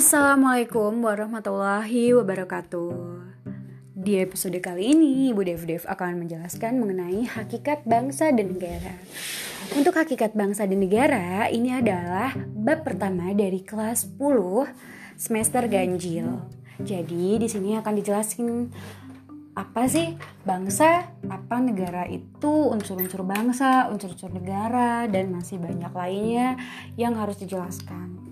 Assalamualaikum warahmatullahi wabarakatuh. Di episode kali ini, Ibu Dev Dev akan menjelaskan mengenai hakikat bangsa dan negara. Untuk hakikat bangsa dan negara, ini adalah bab pertama dari kelas 10 semester ganjil. Jadi, di sini akan dijelaskan apa sih bangsa, apa negara itu, unsur-unsur bangsa, unsur-unsur negara, dan masih banyak lainnya yang harus dijelaskan.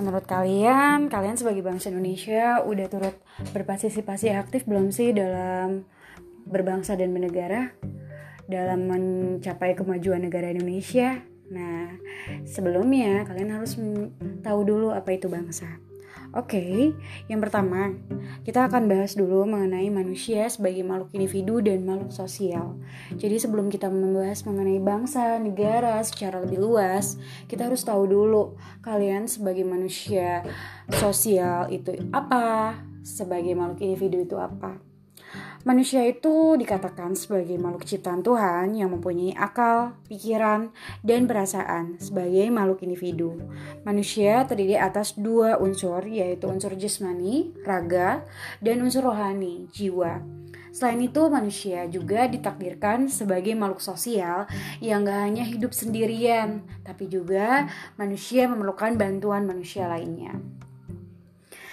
Menurut kalian, kalian sebagai bangsa Indonesia udah turut berpartisipasi aktif belum sih dalam berbangsa dan bernegara? Dalam mencapai kemajuan negara Indonesia? Nah, sebelumnya kalian harus tahu dulu apa itu bangsa. Oke, okay, yang pertama kita akan bahas dulu mengenai manusia sebagai makhluk individu dan makhluk sosial. Jadi sebelum kita membahas mengenai bangsa, negara secara lebih luas, kita harus tahu dulu kalian sebagai manusia sosial itu apa, sebagai makhluk individu itu apa. Manusia itu dikatakan sebagai makhluk ciptaan Tuhan yang mempunyai akal, pikiran, dan perasaan sebagai makhluk individu. Manusia terdiri atas dua unsur, yaitu unsur jasmani, raga, dan unsur rohani, jiwa. Selain itu, manusia juga ditakdirkan sebagai makhluk sosial yang gak hanya hidup sendirian, tapi juga manusia memerlukan bantuan manusia lainnya.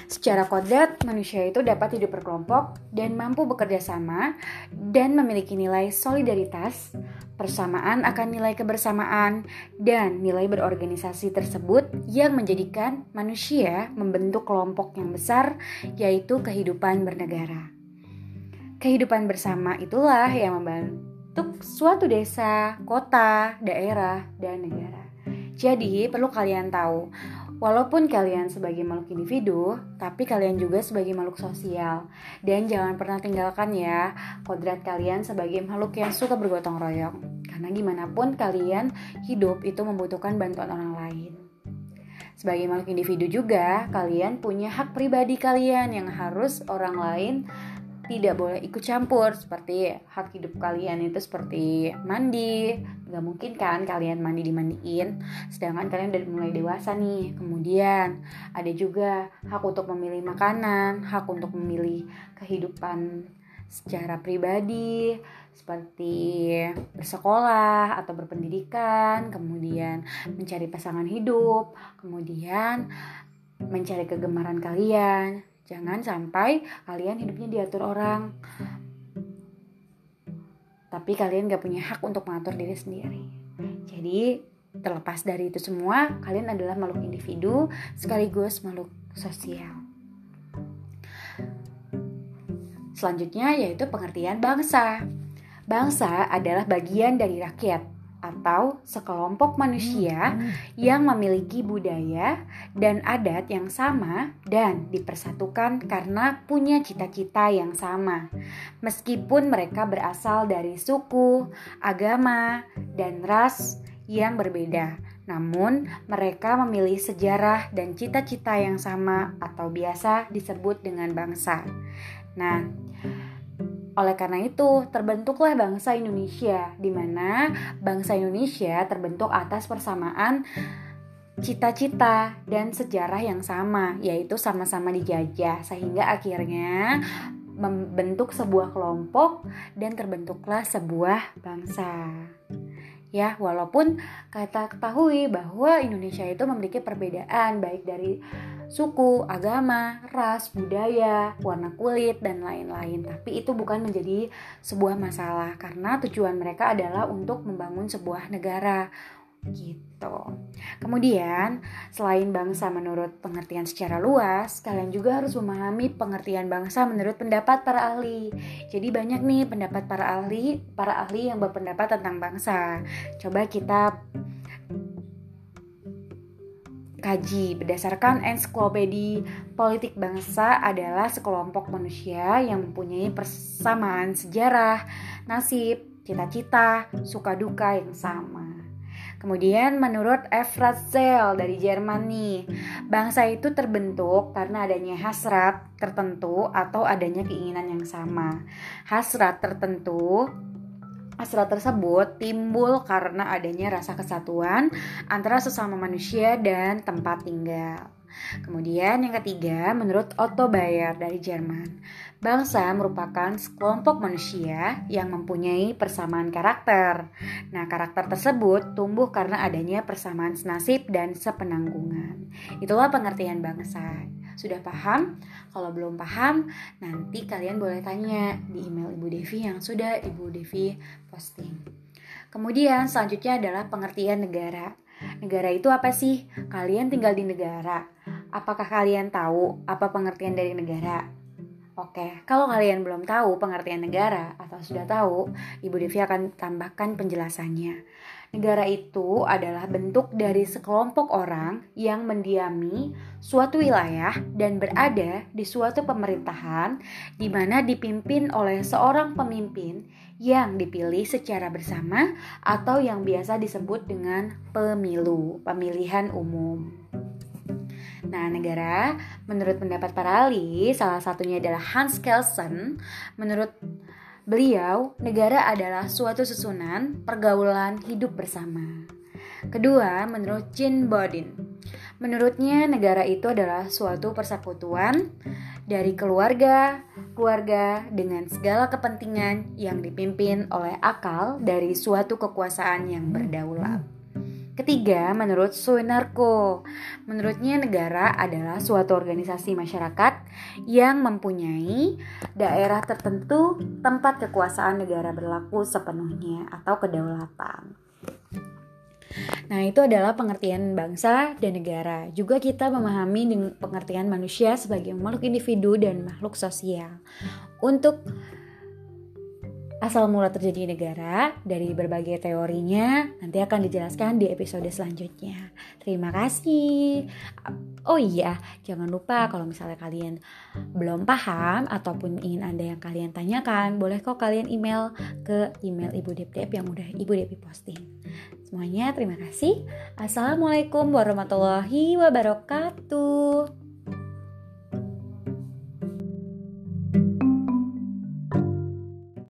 Secara kodrat, manusia itu dapat hidup berkelompok dan mampu bekerja sama dan memiliki nilai solidaritas, persamaan akan nilai kebersamaan, dan nilai berorganisasi tersebut yang menjadikan manusia membentuk kelompok yang besar, yaitu kehidupan bernegara. Kehidupan bersama itulah yang membentuk suatu desa, kota, daerah, dan negara. Jadi, perlu kalian tahu Walaupun kalian sebagai makhluk individu, tapi kalian juga sebagai makhluk sosial. Dan jangan pernah tinggalkan ya kodrat kalian sebagai makhluk yang suka bergotong royong. Karena gimana pun kalian hidup itu membutuhkan bantuan orang lain. Sebagai makhluk individu juga, kalian punya hak pribadi kalian yang harus orang lain tidak boleh ikut campur seperti hak hidup kalian itu seperti mandi nggak mungkin kan kalian mandi dimandiin sedangkan kalian udah mulai dewasa nih kemudian ada juga hak untuk memilih makanan hak untuk memilih kehidupan secara pribadi seperti bersekolah atau berpendidikan kemudian mencari pasangan hidup kemudian mencari kegemaran kalian Jangan sampai kalian hidupnya diatur orang. Tapi kalian gak punya hak untuk mengatur diri sendiri. Jadi terlepas dari itu semua, kalian adalah makhluk individu sekaligus makhluk sosial. Selanjutnya yaitu pengertian bangsa. Bangsa adalah bagian dari rakyat atau sekelompok manusia yang memiliki budaya dan adat yang sama dan dipersatukan karena punya cita-cita yang sama. Meskipun mereka berasal dari suku, agama, dan ras yang berbeda, namun mereka memilih sejarah dan cita-cita yang sama atau biasa disebut dengan bangsa. Nah, oleh karena itu, terbentuklah bangsa Indonesia, di mana bangsa Indonesia terbentuk atas persamaan cita-cita dan sejarah yang sama, yaitu sama-sama dijajah, sehingga akhirnya membentuk sebuah kelompok dan terbentuklah sebuah bangsa. Ya, walaupun kita ketahui bahwa Indonesia itu memiliki perbedaan baik dari suku, agama, ras, budaya, warna kulit, dan lain-lain. Tapi itu bukan menjadi sebuah masalah karena tujuan mereka adalah untuk membangun sebuah negara gitu. Kemudian, selain bangsa menurut pengertian secara luas, kalian juga harus memahami pengertian bangsa menurut pendapat para ahli. Jadi banyak nih pendapat para ahli, para ahli yang berpendapat tentang bangsa. Coba kita kaji berdasarkan ensiklopedi politik bangsa adalah sekelompok manusia yang mempunyai persamaan sejarah, nasib, cita-cita, suka duka yang sama. Kemudian menurut Efratzel dari Jerman nih, bangsa itu terbentuk karena adanya hasrat tertentu atau adanya keinginan yang sama. Hasrat tertentu Hasrat tersebut timbul karena adanya rasa kesatuan antara sesama manusia dan tempat tinggal. Kemudian yang ketiga, menurut Otto Bayer dari Jerman, bangsa merupakan sekelompok manusia yang mempunyai persamaan karakter. Nah, karakter tersebut tumbuh karena adanya persamaan senasib dan sepenanggungan. Itulah pengertian bangsa. Sudah paham? Kalau belum paham, nanti kalian boleh tanya di email Ibu Devi yang sudah Ibu Devi posting. Kemudian selanjutnya adalah pengertian negara. Negara itu apa sih? Kalian tinggal di negara. Apakah kalian tahu apa pengertian dari negara? Oke, kalau kalian belum tahu pengertian negara atau sudah tahu, Ibu Devi akan tambahkan penjelasannya. Negara itu adalah bentuk dari sekelompok orang yang mendiami suatu wilayah dan berada di suatu pemerintahan di mana dipimpin oleh seorang pemimpin yang dipilih secara bersama atau yang biasa disebut dengan pemilu, pemilihan umum. Nah, negara menurut pendapat para ahli, salah satunya adalah Hans Kelsen, menurut beliau, negara adalah suatu susunan pergaulan hidup bersama. Kedua, menurut Jean Bodin, menurutnya negara itu adalah suatu persekutuan dari keluarga, keluarga dengan segala kepentingan yang dipimpin oleh akal dari suatu kekuasaan yang berdaulat. Ketiga, menurut Suenarko, menurutnya negara adalah suatu organisasi masyarakat yang mempunyai daerah tertentu tempat kekuasaan negara berlaku sepenuhnya atau kedaulatan. Nah, itu adalah pengertian bangsa dan negara. Juga kita memahami pengertian manusia sebagai makhluk individu dan makhluk sosial. Untuk asal mula terjadi negara dari berbagai teorinya nanti akan dijelaskan di episode selanjutnya. Terima kasih. Oh iya, jangan lupa kalau misalnya kalian belum paham ataupun ingin Anda yang kalian tanyakan, boleh kok kalian email ke email Ibu Dep yang udah Ibu Depi posting. Semuanya terima kasih. Assalamualaikum warahmatullahi wabarakatuh.